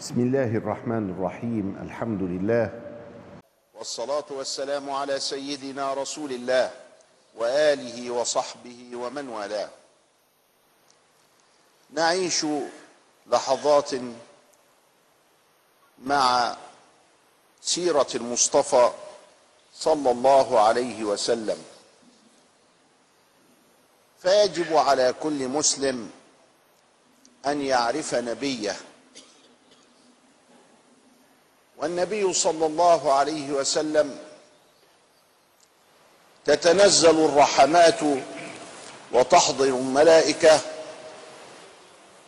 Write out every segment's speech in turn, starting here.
بسم الله الرحمن الرحيم الحمد لله. والصلاة والسلام على سيدنا رسول الله وآله وصحبه ومن والاه. نعيش لحظات مع سيرة المصطفى صلى الله عليه وسلم. فيجب على كل مسلم أن يعرف نبيه. والنبي صلى الله عليه وسلم تتنزل الرحمات وتحضر الملائكة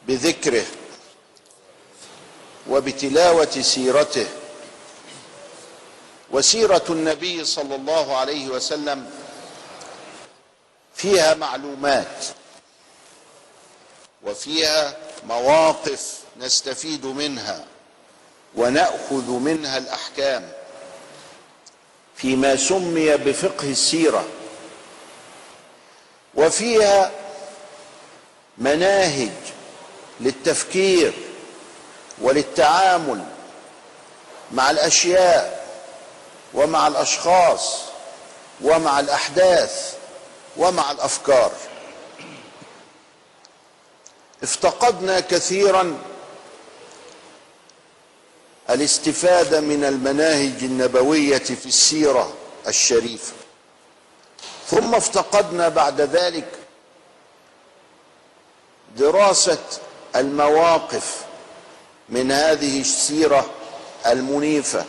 بذكره وبتلاوة سيرته. وسيرة النبي صلى الله عليه وسلم فيها معلومات وفيها مواقف نستفيد منها. ونأخذ منها الأحكام فيما سمي بفقه السيرة. وفيها مناهج للتفكير وللتعامل مع الأشياء ومع الأشخاص ومع الأحداث ومع الأفكار. افتقدنا كثيرا الاستفادة من المناهج النبوية في السيرة الشريفة. ثم افتقدنا بعد ذلك دراسة المواقف من هذه السيرة المنيفة.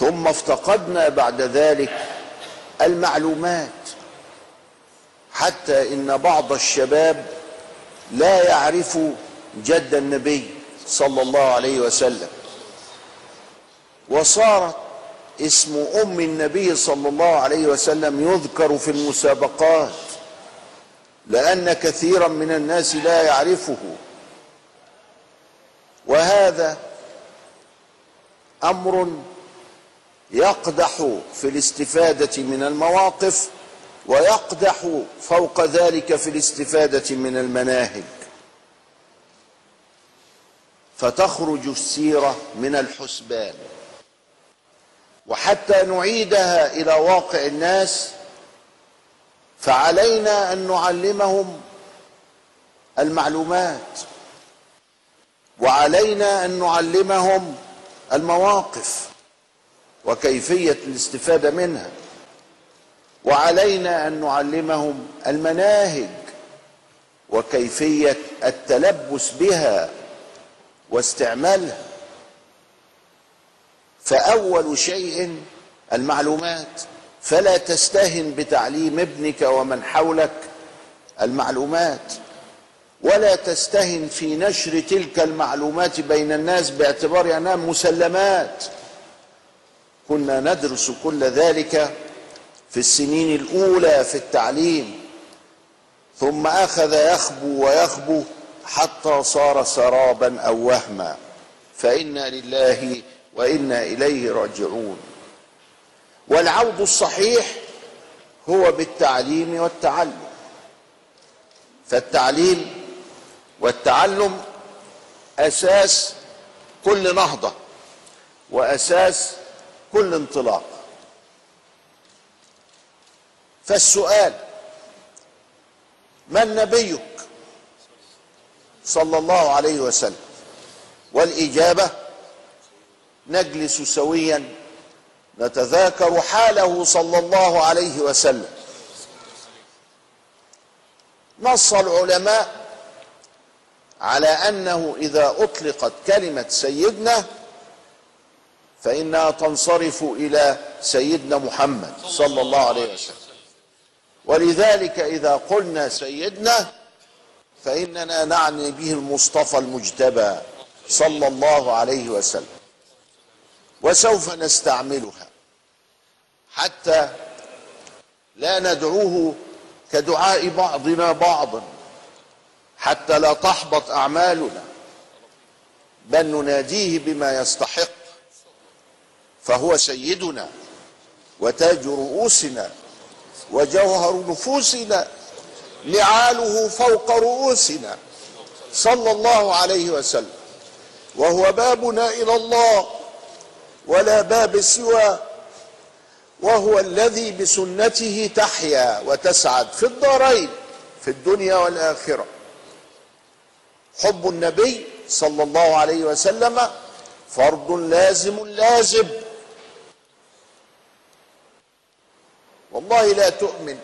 ثم افتقدنا بعد ذلك المعلومات. حتى إن بعض الشباب لا يعرف جد النبي صلى الله عليه وسلم. وصارت اسم أم النبي صلى الله عليه وسلم يذكر في المسابقات لأن كثيرا من الناس لا يعرفه. وهذا أمر يقدح في الاستفادة من المواقف ويقدح فوق ذلك في الاستفادة من المناهج. فتخرج السيرة من الحسبان. وحتى نعيدها إلى واقع الناس فعلينا أن نعلمهم المعلومات وعلينا أن نعلمهم المواقف وكيفية الاستفادة منها وعلينا أن نعلمهم المناهج وكيفية التلبس بها واستعمالها. فأول شيء المعلومات. فلا تستهن بتعليم ابنك ومن حولك المعلومات. ولا تستهن في نشر تلك المعلومات بين الناس باعتبار أنها مسلمات. كنا ندرس كل ذلك في السنين الأولى في التعليم. ثم أخذ يخبو ويخبو حتى صار سرابا أو وهما. فإنا لله وإنا إليه راجعون. والعود الصحيح هو بالتعليم والتعلم. فالتعليم والتعلم أساس كل نهضة وأساس كل انطلاق. فالسؤال من نبيك؟ صلى الله عليه وسلم. والإجابة نجلس سويا نتذاكر حاله صلى الله عليه وسلم. نص العلماء على أنه إذا أطلقت كلمة سيدنا فإنها تنصرف إلى سيدنا محمد صلى الله عليه وسلم. ولذلك إذا قلنا سيدنا فإننا نعني به المصطفى المجتبى صلى الله عليه وسلم. وسوف نستعملها. حتى لا ندعوه كدعاء بعضنا بعضا. حتى لا تحبط أعمالنا. بل نناديه بما يستحق. فهو سيدنا وتاج رؤوسنا وجوهر نفوسنا. نعاله فوق رؤوسنا. صلى الله عليه وسلم. وهو بابنا إلى الله. ولا باب سوى وهو الذي بسنته تحيا وتسعد في الدارين في الدنيا والآخرة. حب النبي صلى الله عليه وسلم فرض لازم لازم. والله لا تؤمن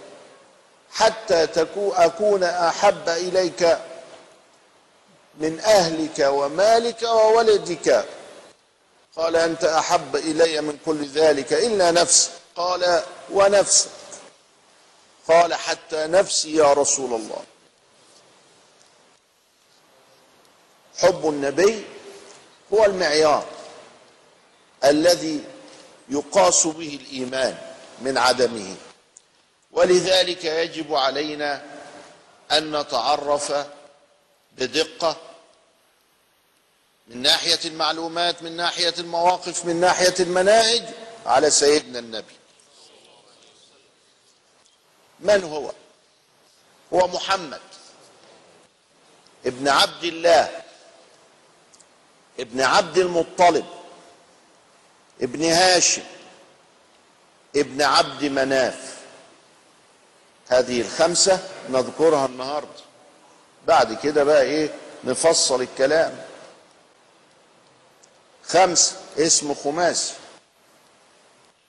حتى أكون أحب إليك من أهلك ومالك وولدك. قال أنت أحب إلي من كل ذلك إلا نفسك قال ونفسك قال حتى نفسي يا رسول الله. حب النبي هو المعيار الذي يقاس به الإيمان من عدمه. ولذلك يجب علينا أن نتعرف بدقة من ناحية المعلومات من ناحية المواقف من ناحية المناهج على سيدنا النبي. من هو؟ هو محمد ابن عبد الله ابن عبد المطلب ابن هاشم ابن عبد مناف. هذه الخمسة نذكرها النهاردة. بعد كده بقى إيه؟ نفصل الكلام. خمسة اسم خماسي.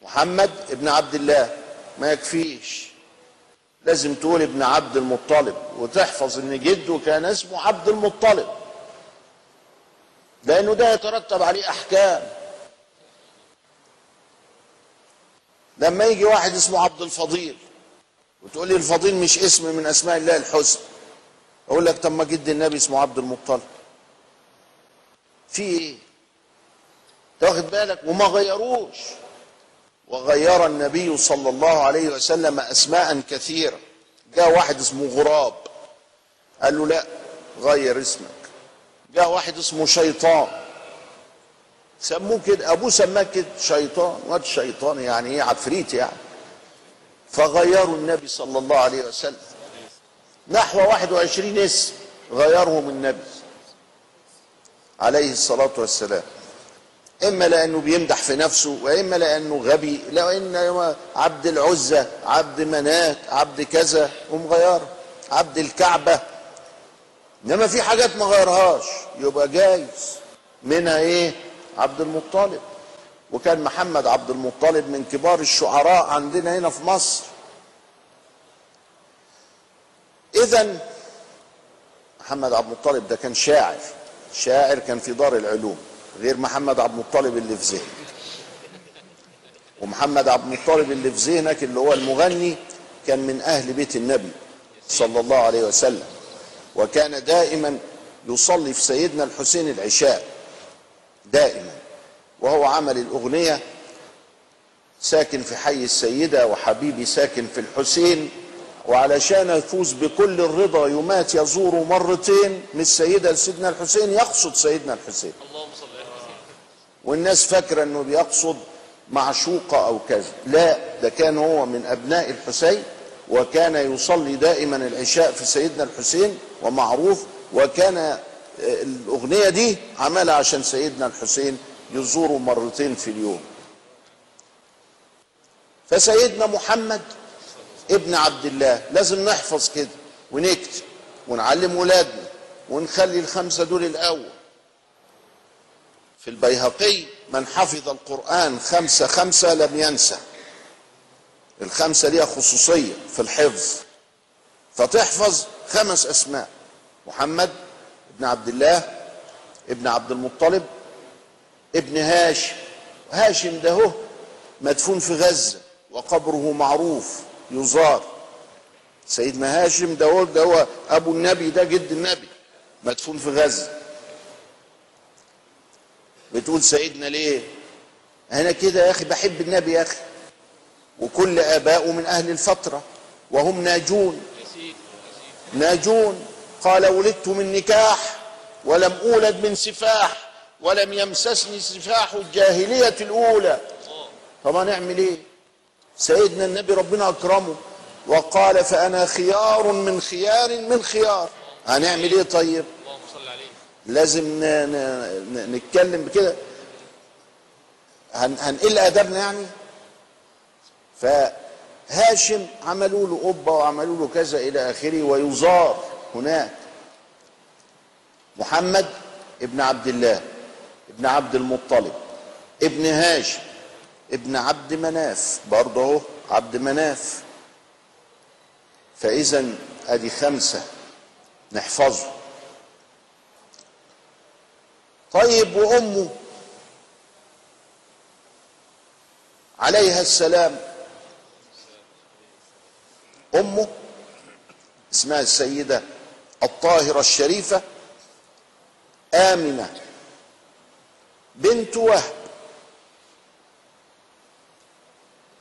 محمد ابن عبد الله ما يكفيش. لازم تقول ابن عبد المطلب وتحفظ إن جده كان اسمه عبد المطلب. لأنه ده يترتب عليه أحكام. لما يجي واحد اسمه عبد الفضيل وتقول لي الفضيل مش اسم من أسماء الله الحسنى أقول لك طب ما جد النبي اسمه عبد المطلب. في إيه؟ تاخد بالك؟ وما غيروش. وغير النبي صلى الله عليه وسلم أسماء كثيرة. جاء واحد اسمه غراب. قال له لا غير اسمك. جاء واحد اسمه شيطان. سموه كده أبوه سماه كده شيطان. واد شيطان يعني إيه؟ عفريت يعني. فغيروا النبي صلى الله عليه وسلم. نحو 21 اسم غيرهم النبي عليه الصلاة والسلام. إما لأنه بيمدح في نفسه وإما لأنه غبي لأن عبد العزة عبد منات عبد كذا ومغيره عبد الكعبة. إنما في حاجات ما غيرهاش يبقى جايز. منها إيه؟ عبد المطلب. وكان محمد عبد المطلب من كبار الشعراء عندنا هنا في مصر. اذا محمد عبد المطلب ده كان شاعر. شاعر كان في دار العلوم. غير محمد عبد المطلب اللي في ذهنك ومحمد عبد المطلب اللي في ذهنك اللي هو المغني كان من أهل بيت النبي صلى الله عليه وسلم وكان دائما يصلي في سيدنا الحسين العشاء دائما. وهو عمل الأغنية ساكن في حي السيدة وحبيبي ساكن في الحسين وعلشان يفوز بكل الرضا يمات يزور مرتين من السيدة لسيدنا الحسين يقصد سيدنا الحسين. والناس فاكرة إنه بيقصد معشوقه أو كذا. لا ده كان هو من أبناء الحسين وكان يصلي دائما العشاء في سيدنا الحسين ومعروف وكان الأغنية دي عملها عشان سيدنا الحسين يزوره مرتين في اليوم. فسيدنا محمد ابن عبد الله لازم نحفظ كده ونكتب ونعلم ولادنا ونخلي الخمسة دول الأول. في البيهقي من حفظ القرآن خمسة خمسة لم ينسى. الخمسة ليها خصوصية في الحفظ. فتحفظ خمس أسماء. محمد ابن عبد الله ابن عبد المطلب ابن هاشم هاشم ده هو مدفون في غزة وقبره معروف يزار. سيدنا هاشم ده هو ده هو أبو النبي ده جد النبي مدفون في غزة. بتقول سيدنا ليه؟ أنا كده يا أخي بحب النبي يا أخي. وكل آباؤه من أهل الفترة وهم ناجون. ناجون. قال ولدت من نكاح ولم أولد من سفاح ولم يمسسني سفاح الجاهلية الأولى. طب هنعمل إيه؟ سيدنا النبي ربنا أكرمه وقال فأنا خيار من خيار من خيار. هنعمل إيه طيب؟ لازم. نتكلم بكده. هن... هنقل أدبنا يعني؟ فهاشم عملوا له قبة وعملوا له كذا إلى آخره ويزار هناك محمد ابن عبد الله ابن عبد المطلب ابن هاشم ابن عبد مناف برضه أهو عبد مناف. فاذا أدي خمسة نحفظه. طيب وأمه عليها السلام. أمه اسمها السيدة الطاهرة الشريفة آمنة بنت وهب.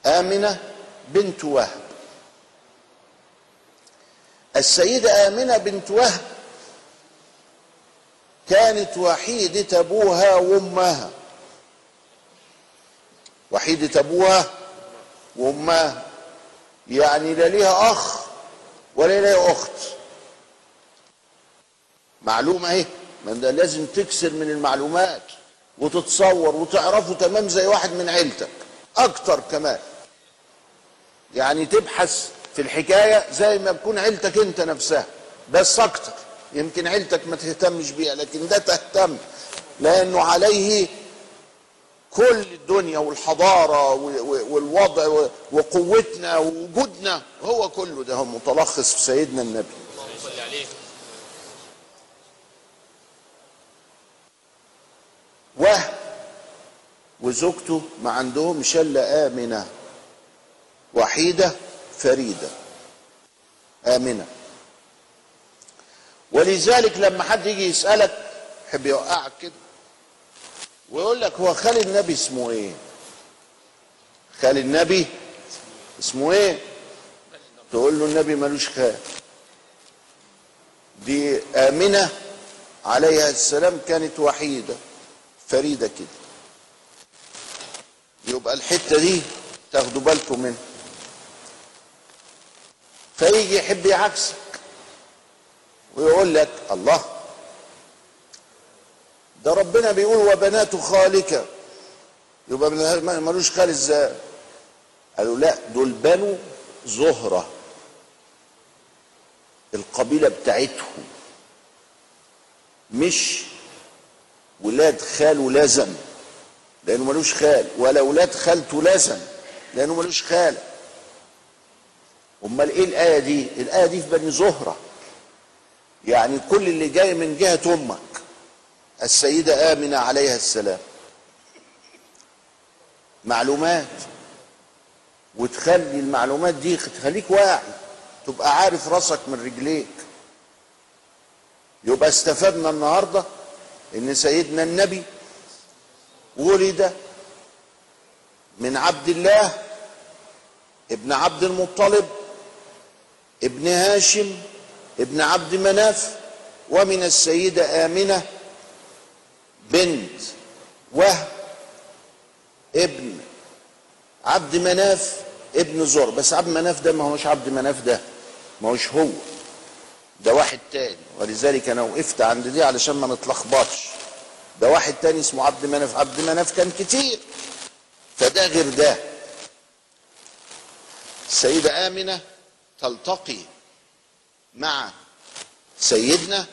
آمنة بنت وهب. السيدة آمنة بنت وهب كانت وحيدة أبوها وأمها. وحيدة أبوها وأمها. يعني لا ليها أخ ولا ليها أخت. معلومة اهي ما ده لازم تكسر من المعلومات وتتصور وتعرفه تمام زي واحد من عيلتك أكتر كمان. يعني تبحث في الحكاية زي ما تكون عيلتك أنت نفسها بس أكتر. يمكن عيلتك ما تهتمش بيها لكن ده تهتم لأنه عليه كل الدنيا والحضارة والوضع وقوتنا ووجودنا هو كله ده هو متلخص في سيدنا النبي. وهب وزوجته ما عندهمش الا آمنة وحيدة فريدة. آمنة. ولذلك لما حد يجي يسألك يحب يوقعك كده؟ ويقول لك هو خال النبي اسمه إيه؟ خال النبي اسمه إيه؟ تقول له النبي ملوش خال. دي آمنة عليها السلام كانت وحيدة فريدة كده. يبقى الحتة دي تاخدوا بالكم منها. فيجي يحب يعكسك ويقول لك الله. ده ربنا بيقول وبنات خالك يبقى ملوش خال إزاي؟ قالوا لا دول بنو زهرة. القبيلة بتاعتهم. مش ولاد خاله لازم لأنه ملوش خال. ولا ولاد خالته لازم لأنه ملوش خال. أمال إيه الآية دي؟ الآية دي في بني زهرة. يعني كل اللي جاي من جهة أمك. السيدة آمنة عليها السلام. معلومات. وتخلي المعلومات دي تخليك واعي. تبقى عارف راسك من رجليك. يبقى استفدنا النهارده إن سيدنا النبي ولد من عبد الله ابن عبد المطلب ابن هاشم ابن عبد مناف ومن السيدة آمنة بنت وهب ابن عبد مناف ابن زر. بس عبد مناف ده ما هوش عبد مناف ده ما هوش هو. ده واحد تاني. ولذلك أنا وقفت عند دي علشان ما نتلخبطش. ده واحد تاني اسمه عبد مناف. عبد مناف كان كتير. فده غير ده. السيدة آمنة تلتقي مع سيدنا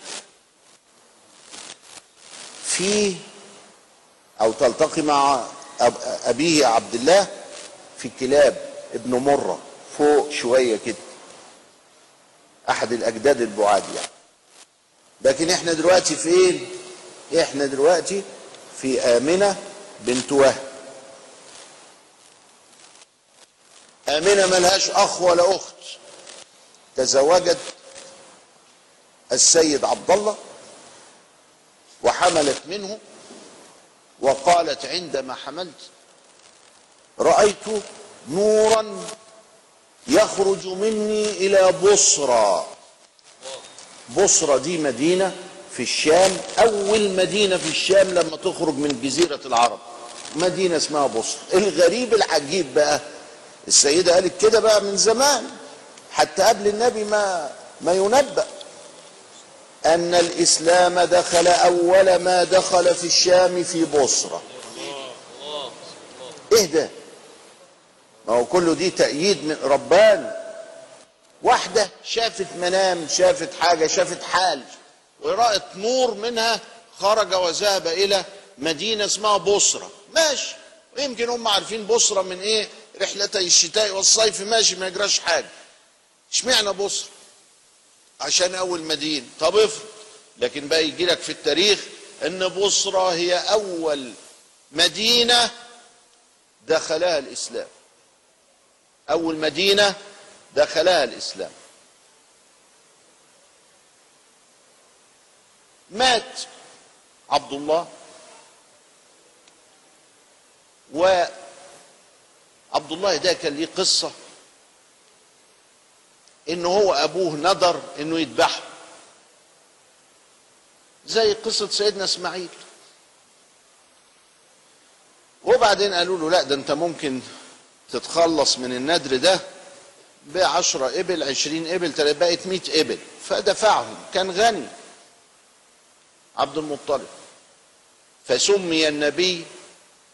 في أو تلتقي مع أبيه عبد الله في كلاب ابن مرة فوق شوية كده. أحد الأجداد البعاد يعني. لكن إحنا دلوقتي فين؟ إحنا دلوقتي في آمنة بنت وهب. آمنة ملهاش أخ ولا أخت. تزوجت السيد عبد الله وحملت منه وقالت عندما حملت رأيت نورا يخرج مني إلى بصرى. بصرى دي مدينة في الشام أول مدينة في الشام لما تخرج من جزيرة العرب. مدينة اسمها بصرى. الغريب العجيب بقى السيدة قالت كده بقى من زمان حتى قبل النبي ما ما ينبأ. أن الإسلام دخل أول ما دخل في الشام في بصرة. إيه ده؟ ما هو كله دي تأييد من ربان. واحدة شافت منام شافت حاجة شافت حال. ورأت نور منها خرج وذهب إلى مدينة اسمها بصرة. ماشي. ويمكن هم عارفين بصرة من إيه؟ رحلتي الشتاء والصيف. ماشي ما يجراش حاجة. اشمعنى بصرة؟ عشان أول مدينة طب افرض لكن بقى يجي لك في التاريخ إن بصرة هي أول مدينة دخلها الإسلام. أول مدينة دخلها الإسلام. مات عبد الله وعبد الله ده كان ليه قصة. إن هو أبوه ندر إنه يذبحه زي قصة سيدنا إسماعيل. وبعدين قالوا له لا ده أنت ممكن تتخلص من الندر ده بعشرة إبل عشرين إبل بقت مئة إبل. فدفعهم. كان غني. عبد المطلب. فسمي النبي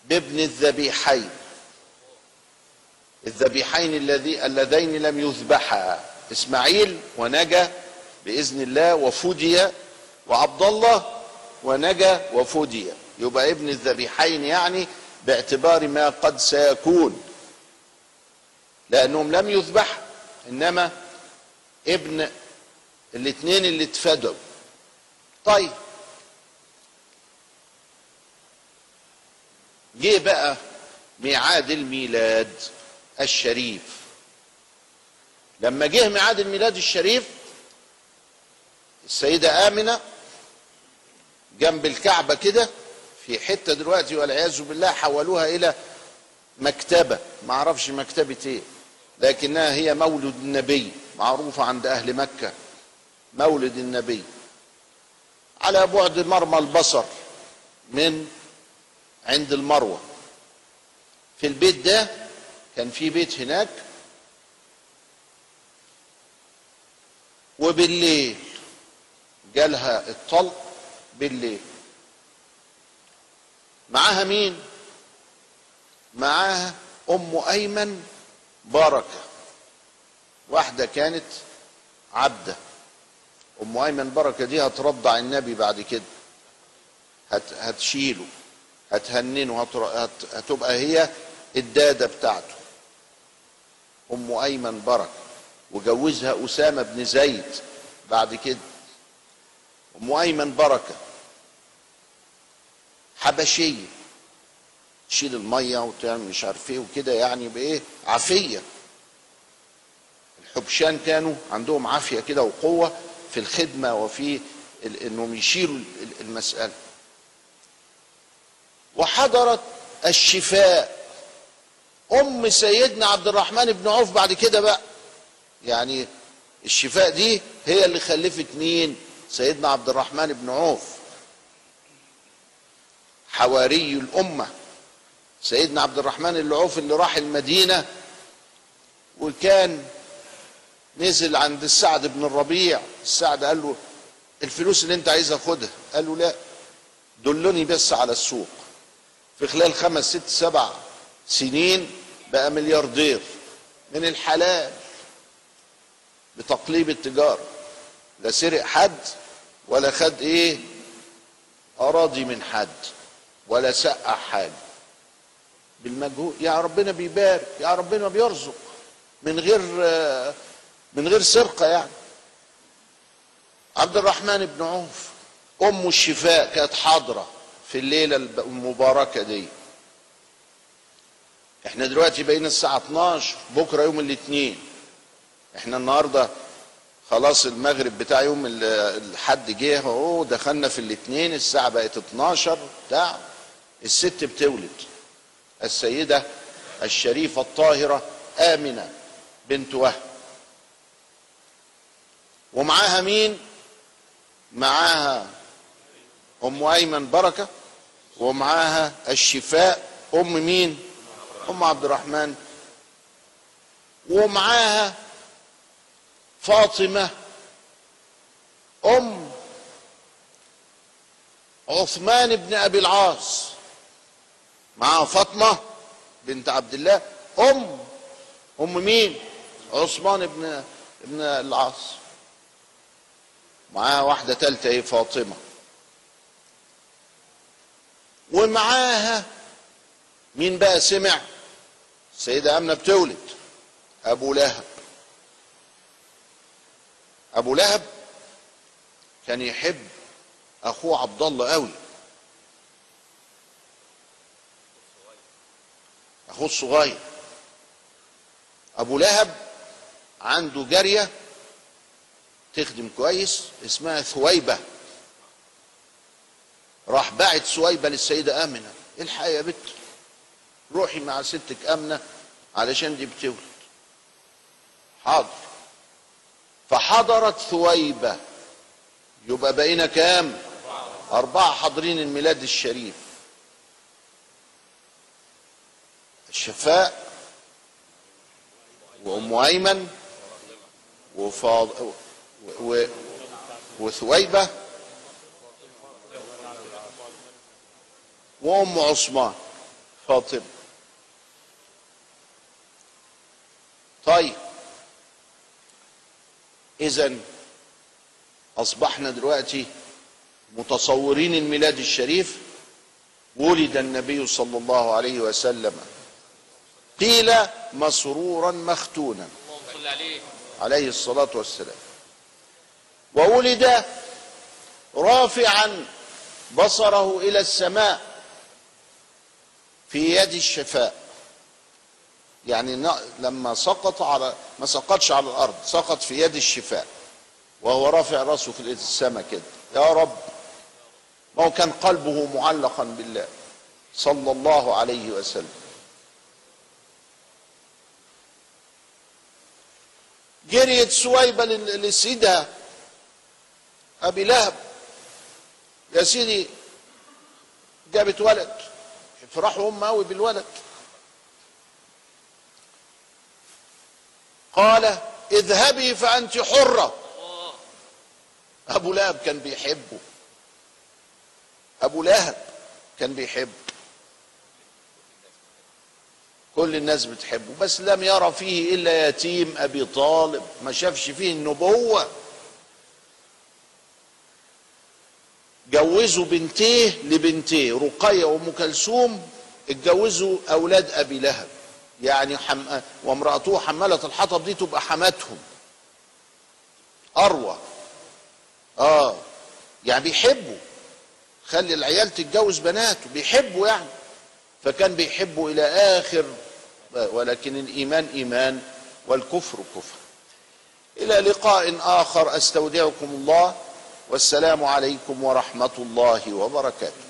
بابن الذبيحين. الذبيحين الذي اللذين لم يذبحا. إسماعيل ونجا بإذن الله وفدي وعبد الله ونجا وفدي يبقى ابن الذبيحين يعني باعتبار ما قد سيكون. لأنهم لم يذبح إنما ابن الاثنين اللي اتفدوا طيب. جه بقى ميعاد الميلاد الشريف. لما جه ميعاد الميلاد الشريف السيدة آمنة جنب الكعبة كده في حتة دلوقتي والعياذ بالله حولوها إلى مكتبة. ما أعرفش مكتبة إيه لكنها هي مولد النبي معروفة عند أهل مكة. مولد النبي. على بعد مرمى البصر من عند المروة. في البيت ده كان في بيت هناك وبالليل جالها الطلق بالليل. معاها مين؟ معاها أم أيمن بركه واحدة كانت عبدة. أم أيمن بركه دي هترضع النبي بعد كده. هت هتشيله هتهننه. هت... هتبقى هي الدادة بتاعته. أم أيمن بركه وجوزها أسامة بن زيد بعد كده. ام ايمن بركة. حبشية. تشيل المية وتعمل مش عارف إيه وكده يعني بإيه؟ عافية. الحبشان كانوا عندهم عافية كده وقوة في الخدمة وفي إنهم يشيلوا ال- المسألة. وحضرت الشفاء. أم سيدنا عبد الرحمن بن عوف بعد كده بقى. يعني الشفاء دي هي اللي خلفت مين؟ سيدنا عبد الرحمن بن عوف. حواري الأمة. سيدنا عبد الرحمن اللي عوف اللي راح المدينة وكان نزل عند السعد بن الربيع. السعد قال له الفلوس اللي انت عايزها خدها. قال له لا دلني بس على السوق. في خلال خمس ست سبع سنين بقى ملياردير. من الحلال بتقليب التجارة. لا سرق حد ولا خد إيه؟ أراضي من حد ولا سقع حاجة. بالمجهود يا ربنا بيبارك يا ربنا بيرزق. من غير من غير سرقة يعني. عبد الرحمن بن عوف أم الشفاء كانت حاضرة في الليلة المباركة دي. إحنا دلوقتي بقينا الساعة 12 بكرة يوم الاثنين. إحنا النهاردة خلاص المغرب بتاع يوم ال- الحد جه اهو دخلنا في الاثنين الساعة بقت 12 بتاع. الست بتولد. السيدة الشريفة الطاهرة آمنة بنت وهب. ومعاها مين؟ معاها أم أيمن بركة ومعاها الشفاء أم مين؟ أم عبد الرحمن. ومعاها فاطمة أم عثمان بن أبي العاص معاه فاطمة بنت عبد الله أم أم مين؟ عثمان بن ابن العاص. معاها واحدة ثالثه إيه فاطمة. ومعاها مين بقى؟ سمع السيده أمنة بتولد أبو لهب. أبو لهب كان يحب اخوه عبد الله قوي. اخوه الصغير. أبو لهب عنده جارية تخدم كويس اسمها ثويبة. راح باعت ثويبة للسيدة آمنة. الحقي يا بت؟ روحي مع ستك آمنة علشان دي بتولد. حاضر. فحضرت ثويبة. يبقى بقينا كام؟ أربعة حاضرين الميلاد الشريف. الشفاء وأم أيمن وفاض و... وثويبة وأم عثمان. فاطمة. طيب إذا أصبحنا دلوقتي متصورين الميلاد الشريف ولد النبي صلى الله عليه وسلم. قيل مسرورا مختونا عليه الصلاة والسلام. وولد رافعا بصره إلى السماء في يد الشفاء. يعني لما سقط على ما سقطش على الأرض سقط في يد الشفاء وهو رافع راسه في السماء كده. يا رب ما هو كان قلبه معلقا بالله. صلى الله عليه وسلم. جريت سويبة لسيدها أبي لهب. يا سيدي جابت ولد. فرحوا هم قوي بالولد. قال اذهبي فأنت حرة. أبو لهب كان بيحبه. أبو لهب كان بيحبه. كل الناس بتحبه بس لم يرى فيه إلا يتيم أبي طالب. ما شافش فيه النبوة. جوزوا بنتيه لبنتيه رقية وأم كلثوم اتجوزوا أولاد أبي لهب. يعني حم... وامرأته حمالة الحطب دي تبقى حماتهم. أروى. آه. يعني بيحبوا. خلي العيال تتجوز بناته. بيحبوا يعني. فكان بيحبوا إلى آخر ولكن الإيمان إيمان والكفر كفر. إلى لقاء آخر. أستودعكم الله. والسلام عليكم ورحمة الله وبركاته.